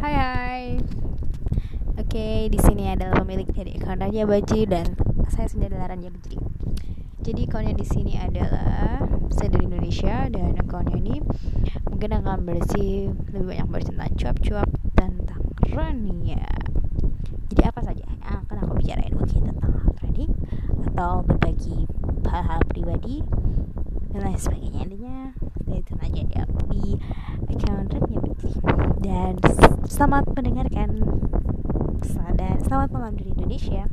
Hai hai. Oke, di sini adalah pemilik dari akun Baji dan saya sendiri adalah Raja Baji. Jadi akunnya di sini adalah saya dari Indonesia dan akunnya ini mungkin akan bersih lebih banyak bersih tentang cuap-cuap tentang Rania. Jadi apa saja yang akan aku bicarain mungkin tentang trading atau berbagi hal-hal pribadi dan lain sebagainya intinya stay tune aja di, di Rania dan selamat mendengarkan. Dan selamat malam dari Indonesia